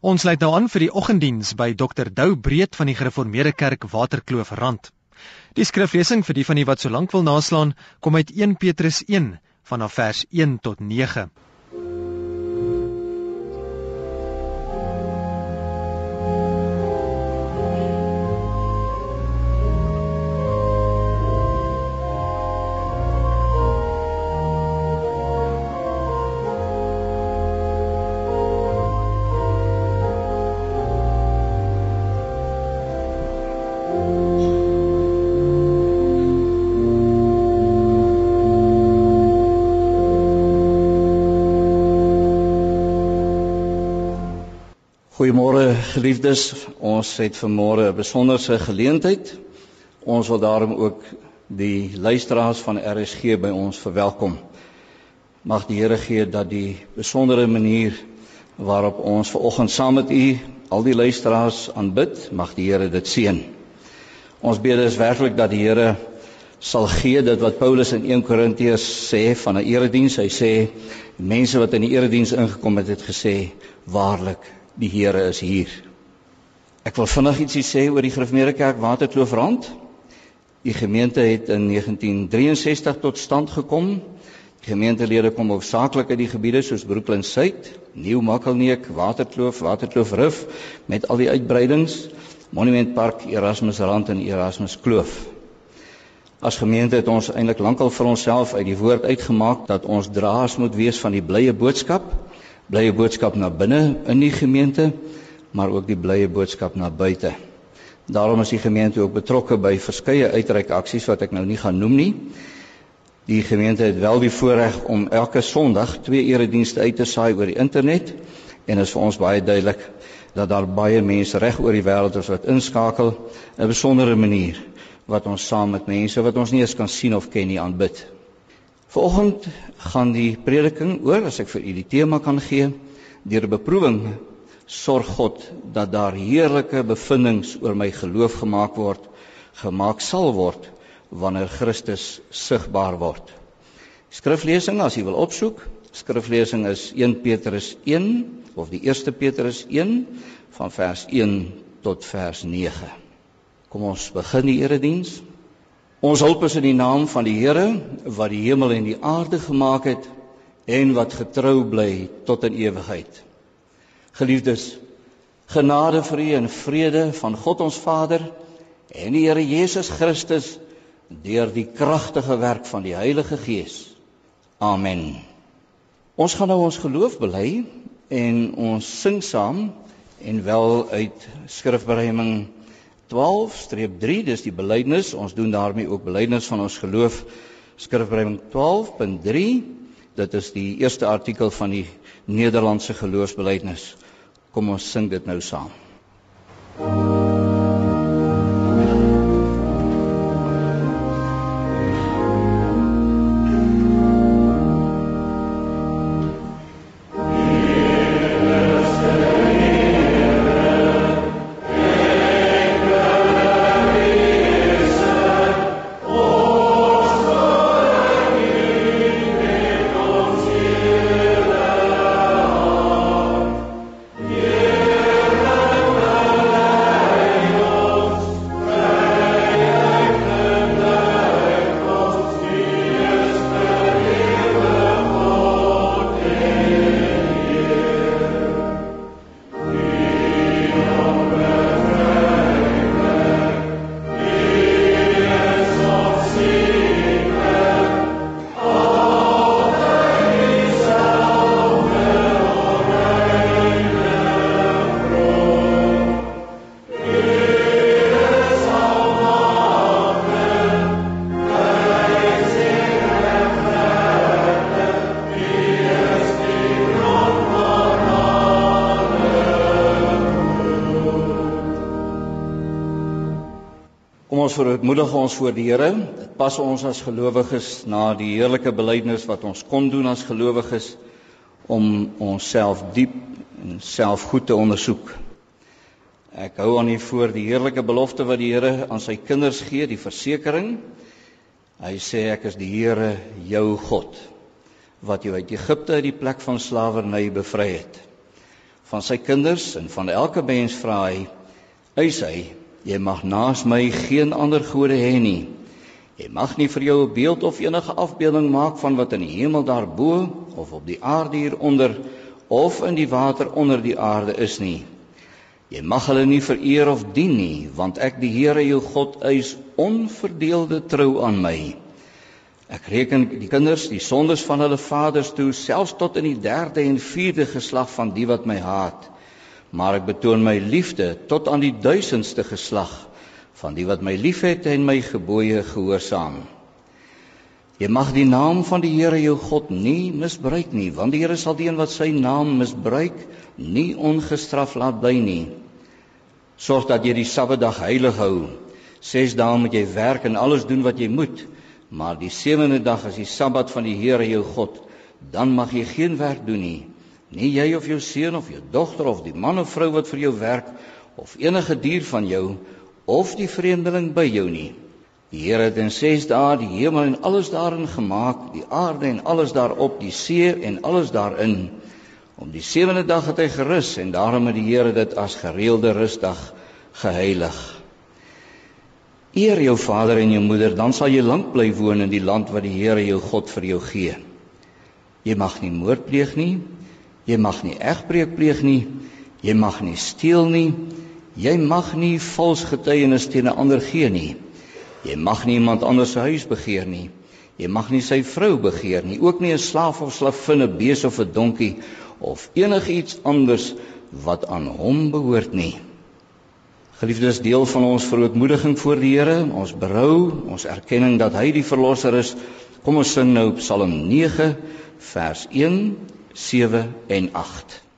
Ons sluit nou aan vir die oggenddiens by Dr. Dou Breed van die Gereformeerde Kerk Waterkloof Rand. Die skriflesing vir die van u wat so lank wil naslaan, kom uit 1 Petrus 1 vanaf vers 1 tot 9. Geliefdes. Ons het vanmôre 'n besonderse geleentheid. Ons wil daarom ook die luisteraars van RSG by ons verwelkom. Mag die Here gee dat die besondere manier waarop ons vanoggend saam met u al die luisteraars aanbid, mag die Here dit seën. Ons bid dus werklik dat die Here sal gee dit wat Paulus in 1 Korintiërs sê van 'n erediens. Hy sê mense wat in die erediens ingekom het, het gesê waarlik die Here is hier. Ek wil vinnig ietsie sê oor die Gereformeerde Kerk Waterkloofrand. Die gemeente het in 1963 tot stand gekom. Die gemeentelede kom hoofsaaklik uit die gebiede soos Brooklyn Suid, Nieuw Makkelneek, Waterkloof, Waterkloof Rif met al die uitbreidings, Monument Park, Erasmus Rand en Erasmus Kloof. As gemeente het ons eintlik lankal vir onsself uit die woord uitgemaak dat ons draers moet wees van die blye boodskap blye boodskap na binne in die gemeente, maar ook die blye boodskap na buite. Daarom is die gemeente ook betrokke by verskeie uitreikaksies wat ek nou nie gaan noem nie. Die gemeente het wel die voorreg om elke Sondag twee eredienste uit te saai oor die internet en is vir ons baie duidelik dat daar baie mense reg oor die wêreld is wat inskakel 'n besondere manier wat ons saam met mense wat ons nie eens kan sien of ken nie aanbid. Vanoggend gaan die prediking oor as ek vir u die tema kan gee deur beproewing sorg God dat daar heerlike bevindinge oor my geloof gemaak word gemaak sal word wanneer Christus sigbaar word. Skriflesing as jy wil opsoek, skriflesing is 1 Petrus 1 of die 1 Petrus 1 van vers 1 tot vers 9. Kom ons begin die erediens. Ons hulp is in die naam van die Here wat die hemel en die aarde gemaak het en wat getrou bly tot in ewigheid. Geliefdes, genade vir u en vrede van God ons Vader en die Here Jesus Christus deur die kragtige werk van die Heilige Gees. Amen. Ons gaan nou ons geloof bely en ons sing saam en wel uit skrifbereiming 12-3 dis die belydenis ons doen daarmee ook belydenis van ons geloof skrifbrewing 12.3 dit is die eerste artikel van die Nederlandse geloofsbelydenis kom ons sing dit nou saam ons verootmoedig ons voor die Here. Dit pas ons as gelowiges na die heerlike belydenis wat ons kon doen as gelowiges om onsself diep en self goed te ondersoek. Ek hou aan hier voor die heerlike belofte wat die Here aan sy kinders gee, die versekering. Hy sê ek is die Here jou God wat jou uit Egipte uit die plek van slawerny bevry het. van sy kinders en van elke mens vra hy: "Eis hy, jy mag naas my geen ander gode hê nie. Jy mag nie vir jou 'n beeld of enige afbeelding maak van wat in die hemel daarbo of op die aarde hieronder of in die water onder die aarde is nie. Jy mag hulle nie vereer of dien nie, want ek die Here jou God eis onverdeelde trou aan my." Ek reken die kinders die sondes van hulle vaders toe selfs tot in die 3de en 4de geslag van die wat my haat. Maar ek betoon my liefde tot aan die 1000ste geslag van die wat my liefhet en my gebooie gehoorsaam. Jy mag die naam van die Here jou God nie misbruik nie, want die Here sal die een wat sy naam misbruik nie ongestraf laat bly nie. Sorg dat jy die Sabbatdag heilig hou. 6 dae moet jy werk en alles doen wat jy moet. Maar die sewende dag is die Sabbat van die Here jou God. Dan mag jy geen werk doen nie. Nie jy of jou seun of jou dogter of die man of vrou wat vir jou werk of enige dier van jou of die vreemdeling by jou nie. Die Here het in 6 dae die hemel en alles daarin gemaak, die aarde en alles daarop, die see en alles daarin. Om die sewende dag het hy gerus en daarom het die Here dit as gereelde rusdag geheilig. Eer jou vader en jou moeder, dan sal jy lank bly woon in die land wat die Here jou God vir jou gee. Jy mag nie moord pleeg nie. Jy mag nie egbreek pleeg nie. Jy mag nie steel nie. Jy mag nie vals getuienis teen 'n ander gee nie. Jy mag nie iemand anders se huis begeer nie. Jy mag nie sy vrou begeer nie, ook nie 'n slaaf of slavin, 'n bees of 'n donkie of enigiets anders wat aan hom behoort nie. Geliefdes, deel van ons verootmoediging voor die Here, ons berou, ons erkenning dat hy die verlosser is. Kom ons sing nou Psalm 9 vers 1, 7 en 8.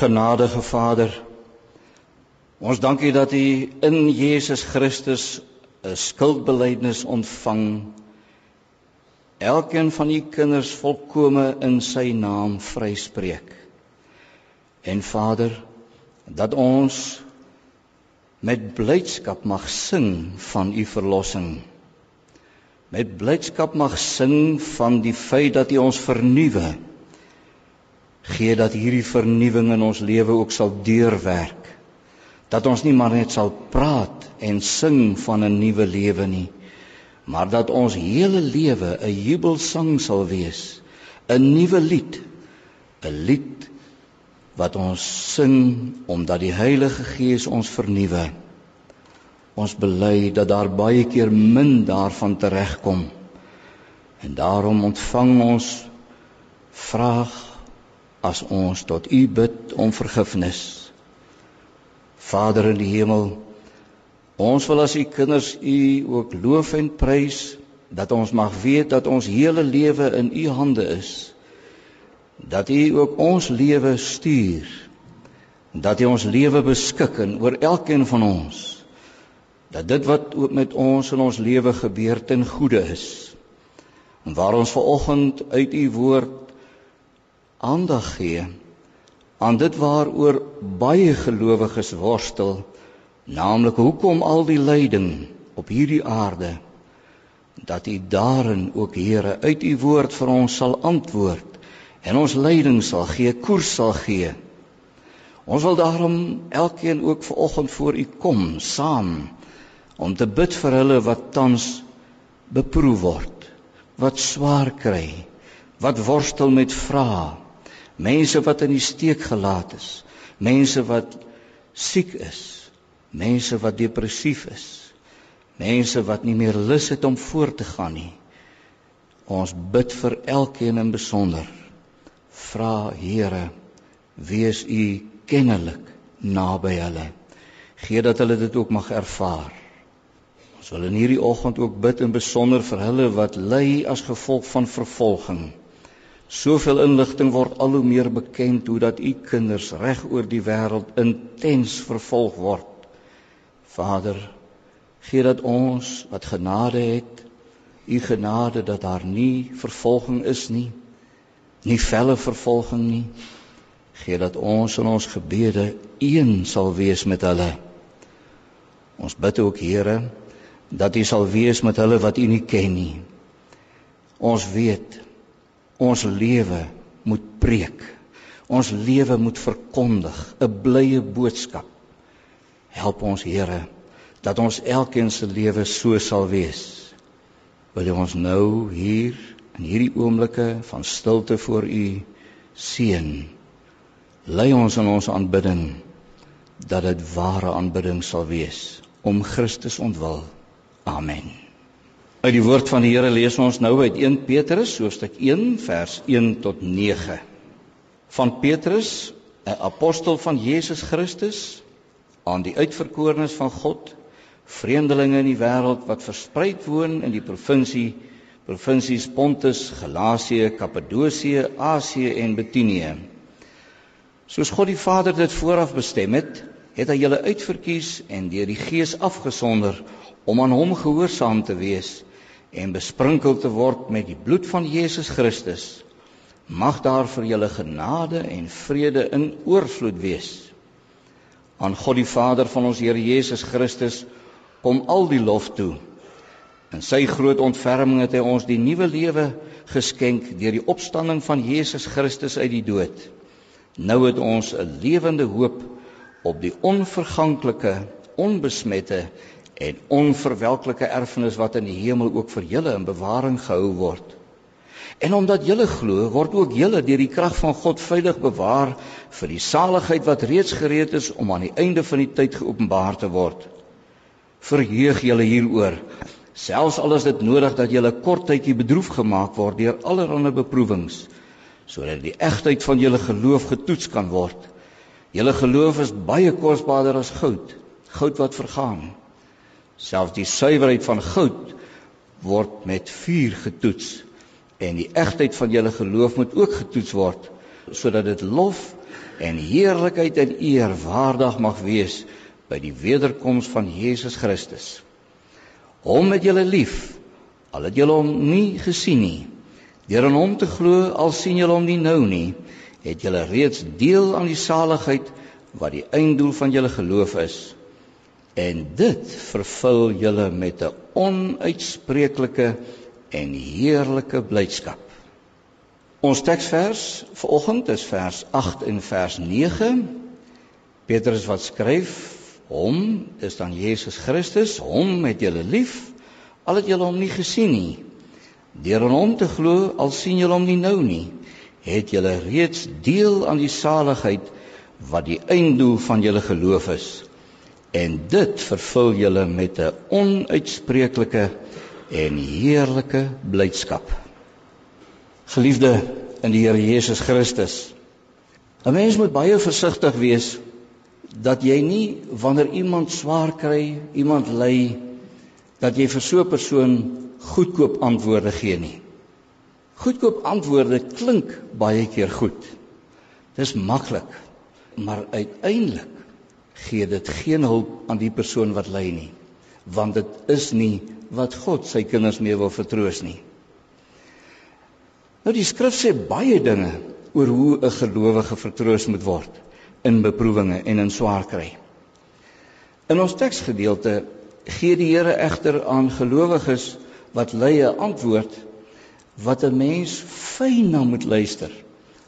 Genadige Vader, ons dankie dat U in Jesus Christus 'n skuldbeleidnis ontvang. Elkeen van U kinders volkome in Sy naam vryspreek. En Vader, dat ons met blydskap mag sing van U verlossing. Met blydskap mag sing van die feit dat U ons vernuwe gee dat hierdie vernuwing in ons lewe ook sal deurwerk. Dat ons nie maar net sal praat en sing van 'n nuwe lewe nie, maar dat ons hele lewe 'n jubelsang sal wees, 'n nuwe lied, 'n lied wat ons sing omdat die Heilige Gees ons vernuwe. Ons bely dat daar baie keer min daarvan teregkom. En daarom ontvang ons vraag as ons tot U bid om vergifnis. Vader in die hemel, ons wil as U kinders U ook loof en prys dat ons mag weet dat ons hele lewe in U hande is. Dat U ook ons lewe stuur. Dat U ons lewe beskik en oor elkeen van ons. Dat dit wat ook met ons in ons lewe gebeur ten goeie is. En waar ons ver oggend uit U woord aandag gee aan dit waaroor baie gelowiges worstel, naamlik hoekom al die lyding op hierdie aarde dat U daarin ook Here uit U woord vir ons sal antwoord en ons leiding sal gee, koers sal gee. Ons wil daarom elkeen ook vanoggend voor U kom saam om te bid vir hulle wat tans beproef word, wat swaar kry, wat worstel met vrae, mense wat in die steek gelaat is, mense wat siek is, mense wat depressief is, mense wat nie meer lus het om voort te gaan nie. Ons bid vir elkeen in besonder. Vra Here, wees U kennelik naby hulle. Gee dat hulle dit ook mag ervaar. Ons wil in hierdie oggend ook bid in besonder vir hulle wat ly as gevolg van vervolging. Soveel inligting word al hoe meer bekend hoe dat u kinders reg oor die wêreld intens vervolg word. Vader, gee dat ons wat genade het, u genade dat daar nie vervolging is nie, nie felle vervolging nie. Gee dat ons in ons gebede een sal wees met hulle. Ons bid ook Here dat U sal wees met hulle wat U nie ken nie. Ons weet ons lewe moet preek. Ons lewe moet verkondig, 'n blye boodskap. Help ons Here dat ons elkeen se lewe so sal wees. Wil ons nou hier in hierdie oomblikke van stilte voor U seën lei ons in ons aanbidding dat dit ware aanbidding sal wees om Christus ontwil. Amen. Uit die woord van die Here lees ons nou uit 1 Petrus hoofstuk 1 vers 1 tot 9. Van Petrus, 'n apostel van Jesus Christus, aan die uitverkorenes van God, vreemdelinge in die wêreld wat versprei woon in die provinsie provinsies Pontus, Galasië, Kappadosie, Asië en Bitinië Soos God die Vader dit vooraf bestem het, het hy julle uitverkies en deur die Gees afgesonder om aan hom gehoorsaam te wees en besprinkel te word met die bloed van Jesus Christus. Mag daar vir julle genade en vrede in oorvloed wees. Aan God die Vader van ons Here Jesus Christus kom al die lof toe. In sy groot ontferming het hy ons die nuwe lewe geskenk deur die opstanding van Jesus Christus uit die dood. Nou het ons 'n lewende hoop op die onverganklike, onbesmette en onverwelklike erfenis wat in die hemel ook vir julle in bewaring gehou word. En omdat julle glo, word ook julle deur die krag van God veilig bewaar vir die saligheid wat reeds gereed is om aan die einde van die tyd geopenbaar te word. Verheug julle hieroor, selfs al is dit nodig dat julle kort tydjie bedroef gemaak word deur allerlei beproewings sodat die egtheid van julle geloof getoets kan word. Julle geloof is baie kosbaarder as goud, goud wat vergaan. Selfs die suiwerheid van goud word met vuur getoets en die egtheid van julle geloof moet ook getoets word sodat dit lof en heerlikheid en eer waardig mag wees by die wederkoms van Jesus Christus. Hom het julle lief al het julle hom nie gesien nie Deur aan hom te glo, al sien julle hom nie nou nie, het julle reeds deel aan die saligheid wat die einddoel van julle geloof is. En dit vervul julle met 'n onuitspreeklike en heerlike blydskap. Ons teksvers vir oggend is vers 8 en vers 9. Petrus wat skryf, hom is dan Jesus Christus, hom het julle lief, al het julle hom nie gesien nie. Deur aan hom te glo, al sien julle hom nie nou nie, het julle reeds deel aan die saligheid wat die einddoel van julle geloof is. En dit vervul julle met 'n onuitspreeklike en heerlike blydskap. Geliefde in die Here Jesus Christus. 'n Mens moet baie versigtig wees dat jy nie wanneer iemand swaar kry, iemand ly, dat jy vir so 'n persoon goedkoop antwoorde gee nie. Goedkoop antwoorde klink baie keer goed. Dis maklik, maar uiteindelik gee dit geen hulp aan die persoon wat ly nie, want dit is nie wat God sy kinders mee wil vertroos nie. Nou die skrif sê baie dinge oor hoe 'n gelowige vertroos moet word in beproewinge en in swaar kry. In ons teksgedeelte gee die Here egter aan gelowiges wat lei 'n antwoord wat 'n mens fyn na moet luister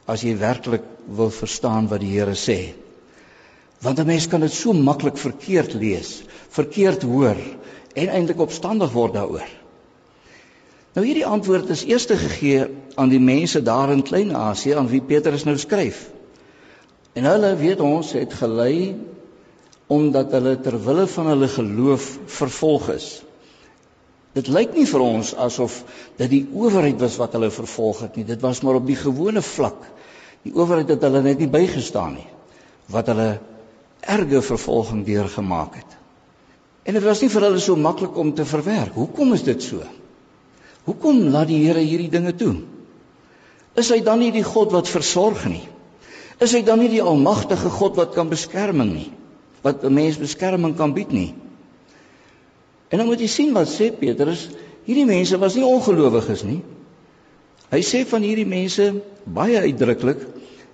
as jy werklik wil verstaan wat die Here sê. Want 'n mens kan dit so maklik verkeerd lees, verkeerd hoor en eintlik opstandig word daaroor. Nou hierdie antwoord is eers gegee aan die mense daar in Klein-Asië aan wie Petrus nou skryf. En hulle weet ons het gelei omdat hulle ter wille van hulle geloof vervolg is. Dit lyk nie vir ons asof dit die owerheid was wat hulle vervolg het nie. Dit was maar op die gewone vlak. Die owerheid het hulle net nie bygestaan nie wat hulle erge vervolging deurgemaak het. En dit was nie vir hulle so maklik om te verwerk. Hoekom is dit so? Hoekom laat die Here hierdie dinge toe? Is hy dan nie die God wat versorg nie? Is hy dan nie die almagtige God wat kan beskerming nie? Wat 'n mens beskerming kan bied nie? En dan moet jy sien wat sê Petrus, hierdie mense was nie ongelowiges nie. Hy sê van hierdie mense baie uitdruklik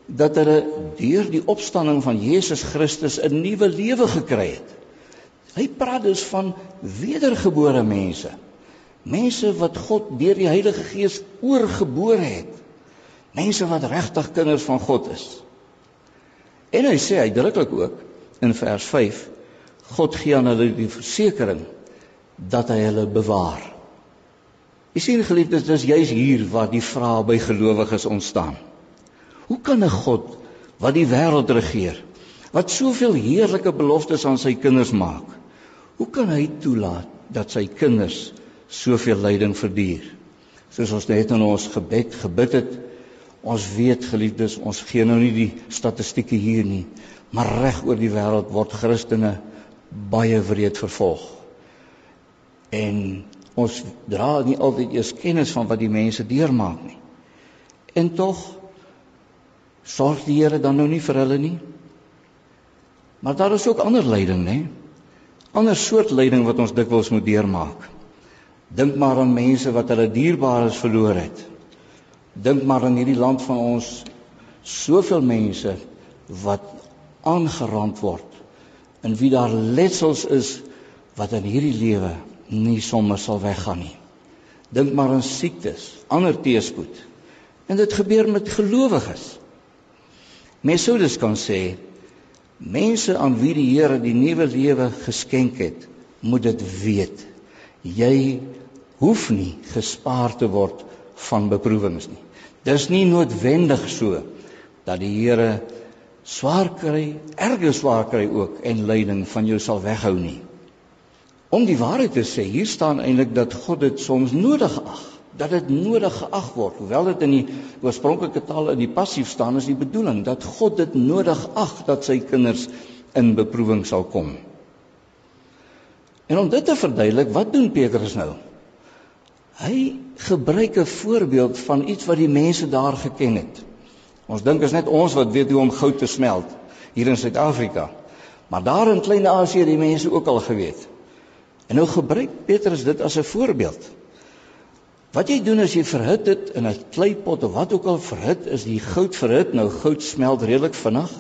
dat hulle deur die opstanding van Jesus Christus 'n nuwe lewe gekry het. Hy praat dus van wedergebore mense. Mense wat God deur die Heilige Gees oorgebore het. Mense wat regtig kinders van God is. En hy sê uitdruklik ook in vers 5 God gee aan hulle die versekering dat hy hulle bewaar. Jy sien geliefdes, dis juis hier waar die vrae by gelowiges ontstaan. Hoe kan 'n God wat die wêreld regeer, wat soveel heerlike beloftes aan sy kinders maak, hoe kan hy toelaat dat sy kinders soveel lyding verduur? Soos ons net in ons gebed gebid het, ons weet geliefdes, ons gee nou nie die statistieke hier nie, maar reg oor die wêreld word Christene baie wreed vervolg. En ons dra nie altyd eers kennis van wat die mense deurmaak nie. En tog sorg die Here dan nou nie vir hulle nie. Maar daar is ook ander lyding, né? Ander soort lyding wat ons dikwels moet deurmaak. Dink maar aan mense wat hulle dierbares verloor het. Dink maar aan hierdie land van ons soveel mense wat aangerand word en wie daar letsels is wat in hierdie lewe nie sommer sal weggaan nie. Dink maar aan siektes, ander teëspoed. En dit gebeur met gelowiges. Mens sou dus kan sê mense aan wie die Here die nuwe lewe geskenk het, moet dit weet. Jy hoef nie gespaar te word van beproewings nie. Dis nie noodwendig so dat die Here swaar kry, erge swaar kry ook en lyding van jou sal weghou nie. Om die waarheid te sê, hier staan eintlik dat God dit soms nodig ag, dat dit nodig geag word. Hoewel dit in die oorspronklike taal in die passief staan, is die bedoeling dat God dit nodig ag dat sy kinders in beproewing sal kom. En om dit te verduidelik, wat doen Petrus nou? Hy gebruik 'n voorbeeld van iets wat die mense daar geken het. Ons dink is net ons wat weet hoe om goud te smelt hier in Suid-Afrika. Maar daar in Klein-Asië het die mense ook al geweet. En nou gebruik Petrus dit as 'n voorbeeld. Wat jy doen as jy verhit dit in 'n kleipot of wat ook al verhit is, die goud verhit, nou goud smelt redelik vinnig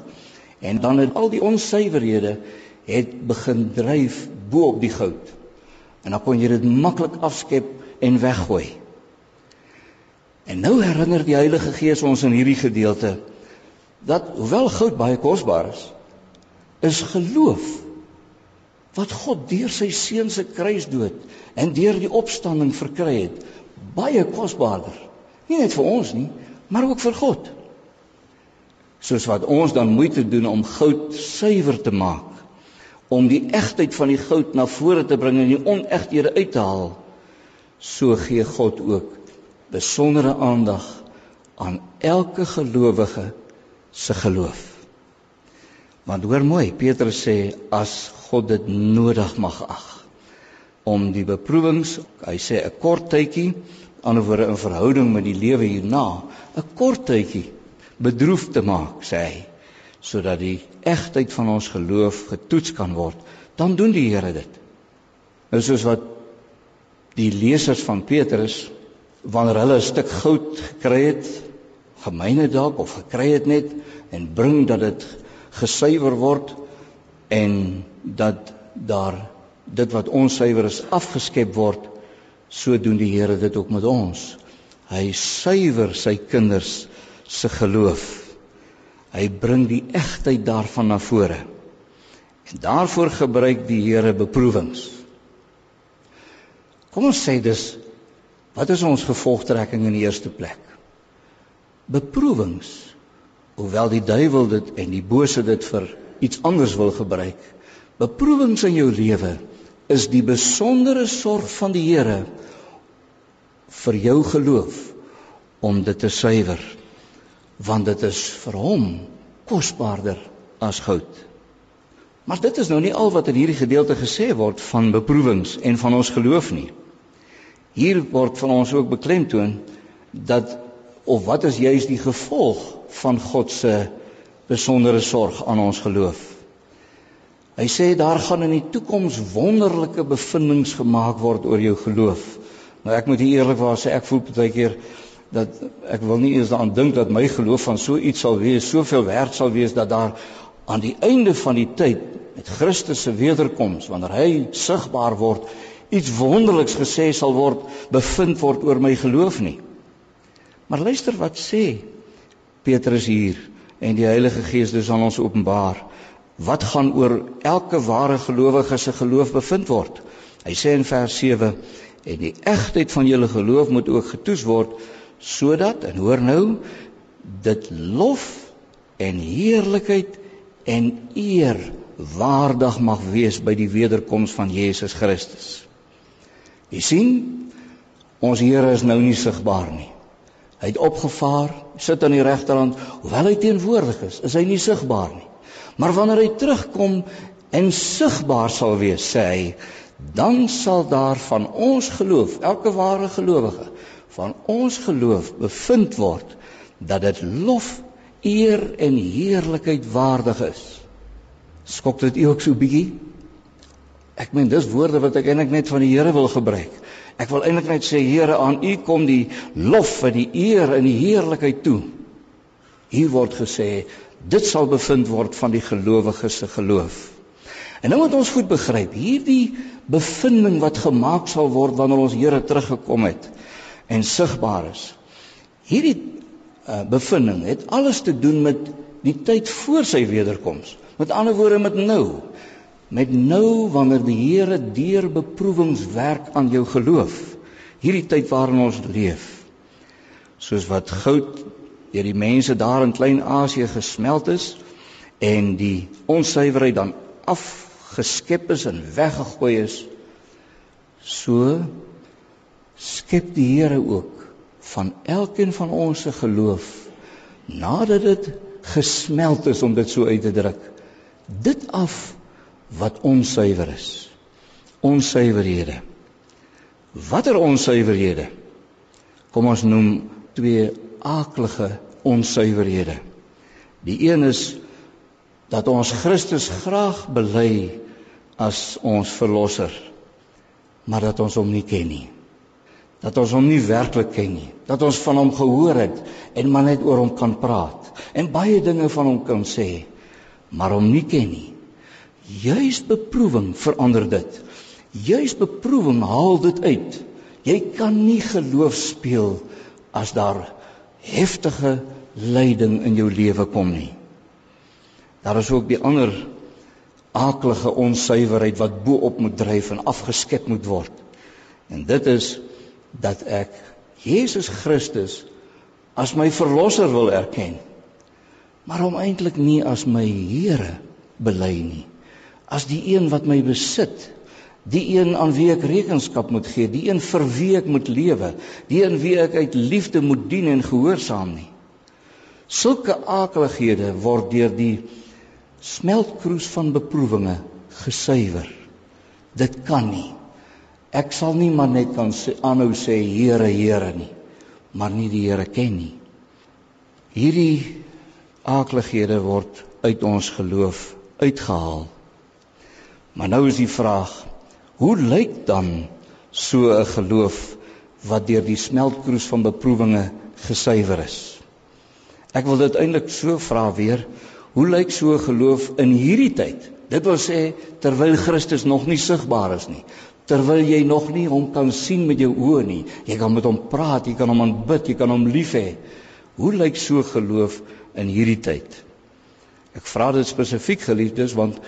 en dan het al die onsuiverhede het begin dryf bo op die goud. En dan kon jy dit maklik afskep en weggooi. En nou herinner die Heilige Gees ons in hierdie gedeelte dat hoewel goud baie kosbaar is, is geloof wat God deur sy seun se kruisdood en deur die opstanding verkry het, baie kosbaarder. Nie net vir ons nie, maar ook vir God. Soos wat ons dan moeite doen om goud suiwer te maak, om die egtheid van die goud na vore te bring en die onegthede uit te haal, so gee God ook besondere aandag aan elke gelowige se geloof. Want hoor mooi, Petrus sê as God dit nodig mag ag om die beproewings, hy sê 'n kort tydjie, ander woorde in verhouding met die lewe hierna, 'n kort tydjie bedroef te maak, sê hy, sodat die egtheid van ons geloof getoets kan word, dan doen die Here dit. Nou soos wat die lesers van Petrus wanneer hulle 'n stuk goud gekry het, gemeene dalk of gekry het net en bring dat dit gesuiwer word en dat daar dit wat onsuiwer is afgeskep word so doen die Here dit ook met ons. Hy suiwer sy kinders se geloof. Hy bring die egtheid daarvan na vore. En daarvoor gebruik die Here beproewings. Kom ons sê dus wat is ons gevolgtrekking in die eerste plek? Beproewings hoewel die duiwel dit en die bose dit vir iets anders wil gebruik. Beproewings in jou lewe is die besondere sorg van die Here vir jou geloof om dit te suiwer want dit is vir hom kosbaarder as goud maar dit is nou nie al wat in hierdie gedeelte gesê word van beproewings en van ons geloof nie hier word van ons ook beklemtoon dat of wat is juis die gevolg van God se besondere sorg aan ons geloof. Hy sê daar gaan in die toekoms wonderlike bevindinge gemaak word oor jou geloof. Nou ek moet eerlikwaar sê ek voel baie keer dat ek wil nie eens daaraan dink dat my geloof van so iets sal wees, soveel werd sal wees dat daar aan die einde van die tyd met Christus se wederkoms wanneer hy sigbaar word iets wonderliks gesê sal word bevind word oor my geloof nie. Maar luister wat sê Petrus hier en die Heilige Gees dis aan ons openbaar. Wat gaan oor elke ware gelowige se geloof bevind word? Hy sê in vers 7 en die egtheid van julle geloof moet ook getoets word sodat en hoor nou dit lof en heerlikheid en eer waardig mag wees by die wederkoms van Jesus Christus. Jy sien, ons Here is nou nie sigbaar nie. Hy het opgevaar, sit aan die regterhand, hoewel hy teenwoordig is, is hy nie sigbaar nie. Maar wanneer hy terugkom en sigbaar sal wees, sê hy, dan sal daar van ons geloof, elke ware gelowige, van ons geloof bevind word dat dit lof, eer en heerlikheid waardig is. Skok dit u ook so bietjie? Ek meen dis woorde wat ek eintlik net van die Here wil gebruik. Ek wil eintlik net sê Here, aan U kom die lof en die eer en die heerlikheid toe. Hier word gesê dit sal bevind word van die gelowiges se geloof. En nou moet ons goed begryp, hierdie bevinding wat gemaak sal word wanneer ons Here teruggekom het en sigbaar is. Hierdie uh, bevinding het alles te doen met die tyd voor sy wederkoms. Met ander woorde met nou met nou wanneer die Here deur beproewings werk aan jou geloof hierdie tyd waarin ons leef soos wat goud deur die mense daar in Klein-Asië gesmelt is en die onsuiverheid dan afgeskep is en weggegooi is so skep die Here ook van elkeen van ons se geloof nadat dit gesmelt is om dit so uit te druk dit af wat onsuiwer is. Onsuiverhede. Watter onsuiverhede? Kom ons noem twee aaklige onsuiverhede. Die een is dat ons Christus graag bely as ons verlosser, maar dat ons hom nie ken nie. Dat ons hom nie werklik ken nie. Dat ons van hom gehoor het en maar net oor hom kan praat en baie dinge van hom kan sê, maar hom nie ken nie. Juis beproewing verander dit. Juis beproewing haal dit uit. Jy kan nie geloof speel as daar heftige lyding in jou lewe kom nie. Daar is ook die ander aaklige onsuiverheid wat bo-op moet dryf en afgeskep moet word. En dit is dat ek Jesus Christus as my verlosser wil erken, maar hom eintlik nie as my Here bely nie as die een wat my besit, die een aan wie ek rekenskap moet gee, die een vir wie ek moet lewe, die een wie ek uit liefde moet dien en gehoorsaam nie. Sulke akelighede word deur die smeltkroes van beproewinge gesuiwer. Dit kan nie. Ek sal nie maar net kan sê aanhou sê Here, Here nie, maar nie die Here ken nie. Hierdie akelighede word uit ons geloof uitgehaal. Maar nou is die vraag: hoe lyk dan so 'n geloof wat deur die smeltkroes van beproewinge gesuiwer is? Ek wil dit eintlik so vra weer. Hoe lyk so geloof in hierdie tyd? Dit wil sê terwyl Christus nog nie sigbaar is nie. Terwyl jy nog nie hom kan sien met jou oë nie. Jy kan met hom praat, jy kan hom aanbid, jy kan hom lief hê. Hoe lyk so geloof in hierdie tyd? Ek vra dit spesifiek geliefdes want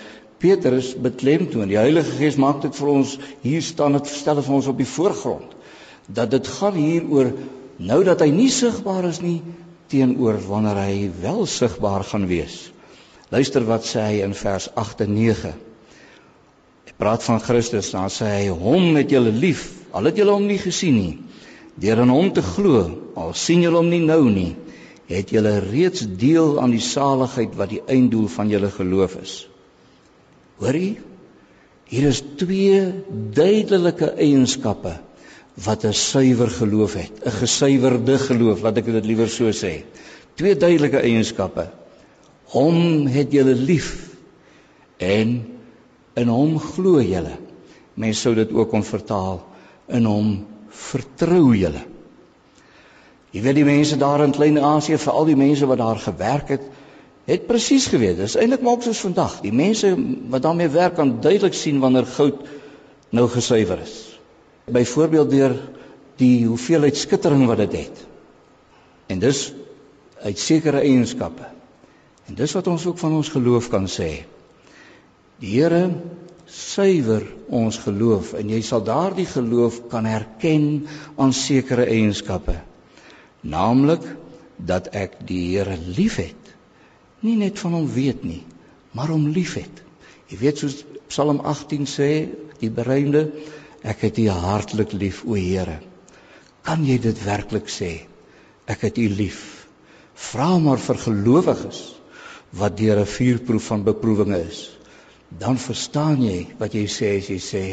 Petrus beklemtoon. Die Heilige Gees maak dit vir ons hier staan dit stel vir ons op die voorgrond dat dit gaan hier oor nou dat hy nie sigbaar is nie teenoor wanneer hy wel sigbaar gaan wees. Luister wat sê hy in vers 8 en 9. Hy praat van Christus, dan sê hy hom het julle lief, al het julle hom nie gesien nie. Deur in hom te glo, al sien julle hom nie nou nie, het julle reeds deel aan die saligheid wat die einddoel van julle geloof is. Hoorie? Hier is twee duidelike eienskappe wat 'n suiwer geloof het, 'n gesuiwerde geloof, laat ek dit liewer so sê. Twee duidelike eienskappe. Hom het julle lief en in hom glo julle. Mense sou dit ook kon vertaal in hom vertrou julle. Jy weet die mense daar in Klein-Asië, veral die mense wat daar gewerk het, het presies geweet. Dit is eintlik maar ook soos vandag. Die mense wat daarmee werk kan duidelik sien wanneer goud nou gesuiwer is. Byvoorbeeld deur die hoeveelheid skittering wat dit het. En dis uit sekere eienskappe. En dis wat ons ook van ons geloof kan sê. Die Here suiwer ons geloof en jy sal daardie geloof kan herken aan sekere eienskappe. Naamlik dat ek die Here liefhet nie net van hom weet nie, maar hom liefhet. Jy weet soos Psalm 18 sê, die bereinde, ek het U hartlik lief, o Here. Kan jy dit werklik sê? Ek het U lief. Vra maar vir gelowiges wat deur 'n vuurproef van beproewinge is. Dan verstaan jy wat jy sê as jy sê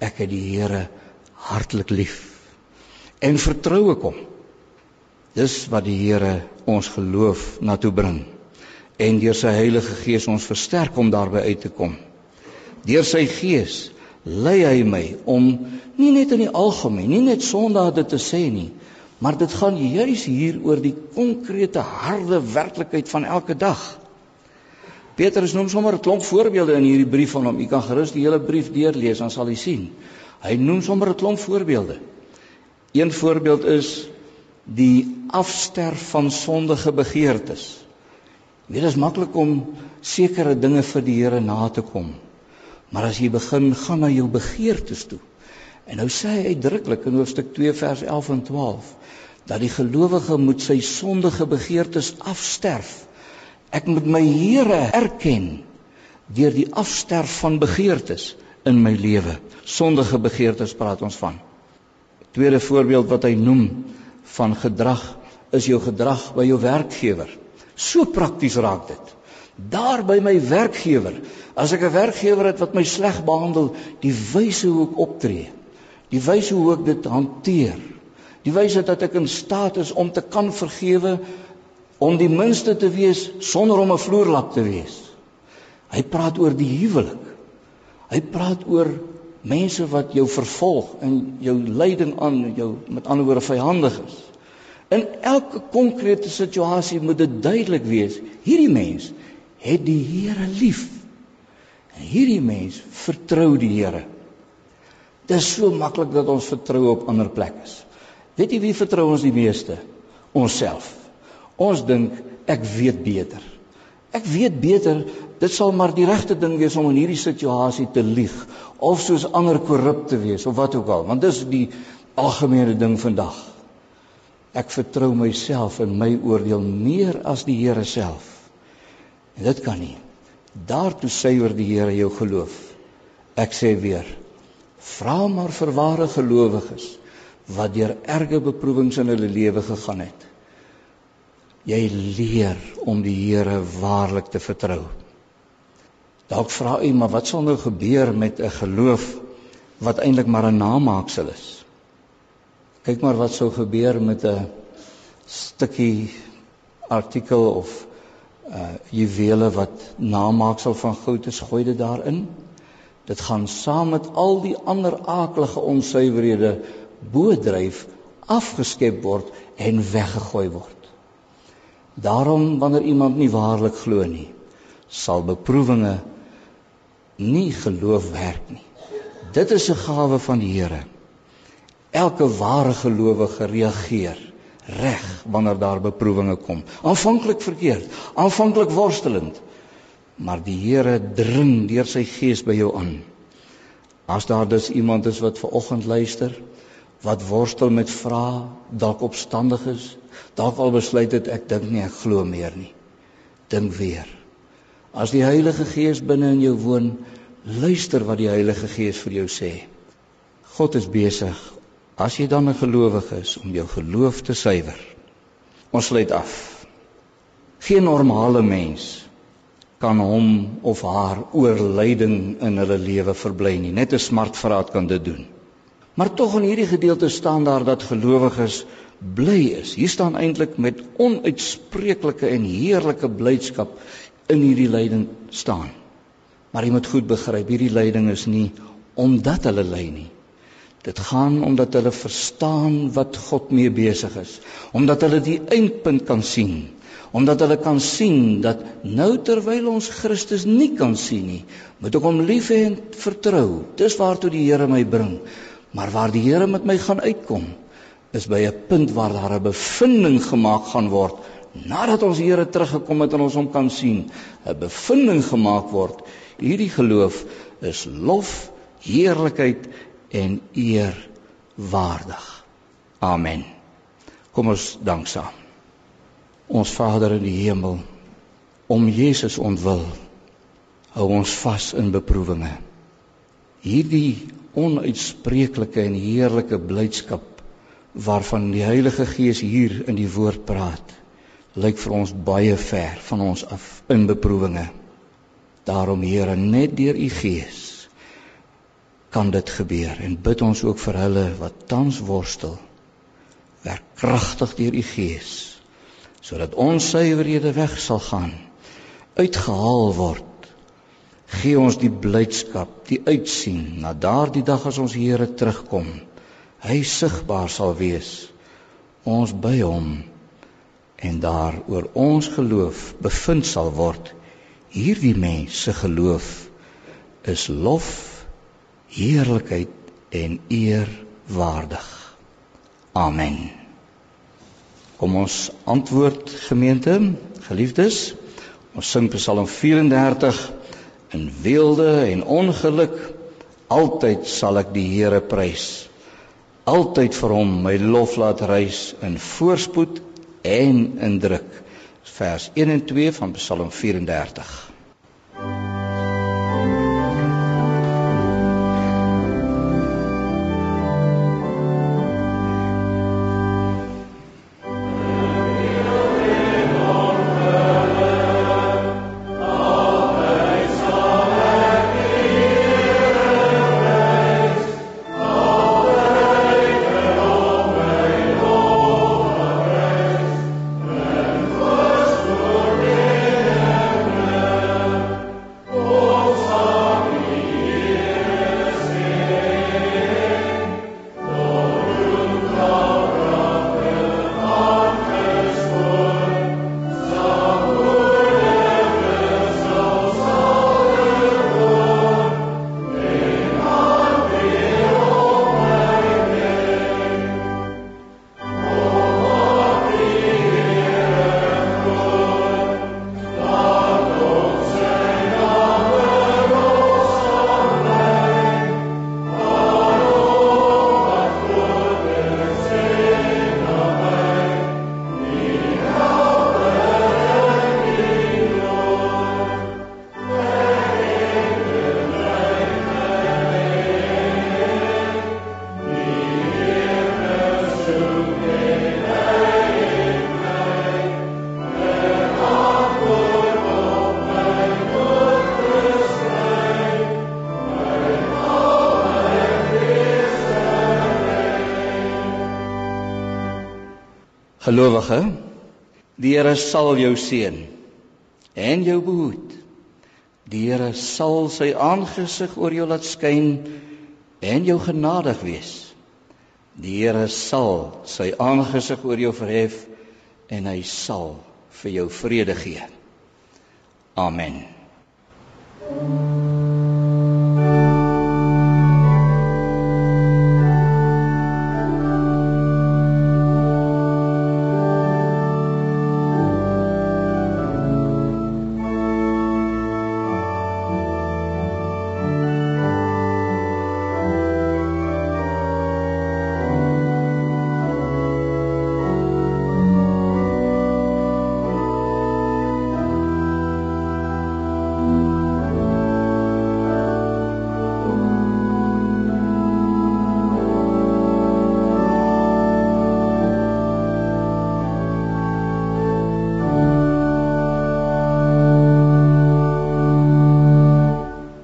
ek het die Here hartlik lief. En vertrou ek hom. Dis wat die Here ons geloof na toe bring en deur sy Heilige Gees ons versterk om daarby uit te kom. Deur sy Gees lei hy my om nie net in die algemeen, nie net Sondag dit te sê nie, maar dit gaan juis hier oor die konkrete harde werklikheid van elke dag. Petrus noem sommer 'n klomp voorbeelde in hierdie brief van hom. U kan gerus die hele brief deurlees, dan sal u sien. Hy noem sommer 'n klomp voorbeelde. Een voorbeeld is die afsterf van sondige begeertes. Dit is maklik om sekere dinge vir die Here na te kom. Maar as jy begin gaan na jou begeertes toe. En nou sê hy uitdruklik in hoofstuk 2 vers 11 en 12 dat die gelowige moet sy sondige begeertes afsterf. Ek moet my Here erken deur die afsterf van begeertes in my lewe. Sondige begeertes praat ons van. Tweede voorbeeld wat hy noem van gedrag is jou gedrag by jou werkgewer. So prakties raak dit. Daar by my werkgewer, as ek 'n werkgewer het wat my sleg behandel, die wyse hoe ek optree, die wyse hoe ek dit hanteer, die wyse dat ek in staat is om te kan vergewe, om die minste te wees sonder om 'n vloerlap te wees. Hy praat oor die huwelik. Hy praat oor mense wat jou vervolg en jou lyding aan jou met ander woorde vyandig is. In elke konkrete situasie moet dit duidelik wees, hierdie mens het die Here lief. En hierdie mens vertrou die Here. Dit is so maklik dat ons vertrou op ander plekke. Weet jy wie vertrou ons die meeste? Onsself. Ons dink ek weet beter. Ek weet beter, dit sal maar die regte ding wees om in hierdie situasie te lieg of soos ander korrup te wees of wat ook al, want dis die algemene ding vandag. Ek vertrou myself en my oordeel meer as die Here self. En dit kan nie. Daartoe suiwer die Here jou geloof. Ek sê weer, vra maar vir ware gelowiges wat deur erge beproewings in hulle lewe gegaan het. Jy leer om die Here waarlik te vertrou. Dalk vra u, maar wat sal nou gebeur met 'n geloof wat eintlik maar 'n namaaksel is? Kyk maar wat sou gebeur met 'n stukkie artikel of uh juwele wat namaaksel van goud is, gooi dit daarin. Dit gaan saam met al die ander aaklige onsuiverhede boedryf afgeskep word en weggegooi word. Daarom wanneer iemand nie waarlik glo nie, sal beproewinge nie geloof werk nie. Dit is 'n gawe van die Here. Elke ware gelowige reageer reg wanneer daar beproewinge kom. Aanvanklik verkeerd, aanvanklik worstelend, maar die Here dring deur sy gees by jou aan. As daar dus iemand is wat ver oggend luister, wat worstel met vrae, dalk opstandig is, dalk al besluit het ek dink nie ek glo meer nie. Dink weer. As die Heilige Gees binne in jou woon, luister wat die Heilige Gees vir jou sê. God is besig as jy dan 'n gelowige is om jou geloof te suiwer. Ons sluit af. Geen normale mens kan hom of haar oorlyding in hulle lewe verbly nie. Net 'n smartvraat kan dit doen. Maar tog in hierdie gedeelte staan daar dat gelowiges bly is. Hier staan eintlik met onuitspreeklike en heerlike blydskap in hierdie lyding staan. Maar jy moet goed begryp, hierdie lyding is nie omdat hulle ly nie. Dit gaan omdat hulle verstaan wat God mee besig is, omdat hulle die eindpunt kan sien omdat hulle kan sien dat nou terwyl ons Christus nie kan sien nie, moet ek hom lief hê en vertrou. Dis waartoe die Here my bring. Maar waar die Here met my gaan uitkom, is by 'n punt waar daar 'n bevinding gemaak gaan word nadat ons Here teruggekom het en ons hom kan sien. 'n Bevinding gemaak word. Hierdie geloof is lof, heerlikheid en eer waardig. Amen. Kom ons dank saam ons Vader in die hemel om Jesus ontwil hou ons vas in beproewinge hierdie onuitspreeklike en heerlike blydskap waarvan die Heilige Gees hier in die woord praat lyk vir ons baie ver van ons af in beproewinge daarom Here net deur u Gees kan dit gebeur en bid ons ook vir hulle wat tans worstel. Werk kragtig deur u Gees sodat ons suiwerhede weg sal gaan uitgehaal word. Gee ons die blydskap die uitsien na daardie dag as ons Here terugkom hy sigbaar sal wees ons by hom en daar oor ons geloof bevind sal word. Hierdie mens se geloof is lof heerlikheid en eer waardig amen Kom ons antwoord gemeente, geliefdes. Ons sing Psalm 34 in weelde en ongeluk altyd sal ek die Here prys. Altyd vir hom my lof laat reis in voorspoed en in druk. Vers 1 en 2 van Psalm 34. Gelowige, die Here sal jou seën en jou behoed. Die Here sal sy aangesig oor jou laat skyn en jou genadig wees. Die Here sal sy aangesig oor jou verhef en hy sal vir jou vrede gee. Amen.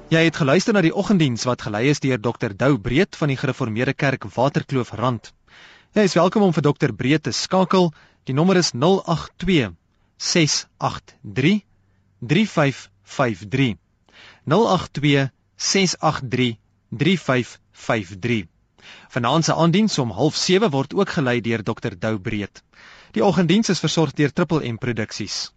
Jy het geluister na die oggenddiens wat gelei is deur Dr Dou Breed van die Gereformeerde Kerk Waterkloof Rand. Jy is welkom om vir Dr Breed te skakel. Die nommer is 082 683 3553. 082 683 3553. Vanaand se aandiens om 07:30 word ook gelei deur Dr Dou Breed. Die oggenddiens is versorg deur Triple M Produksies.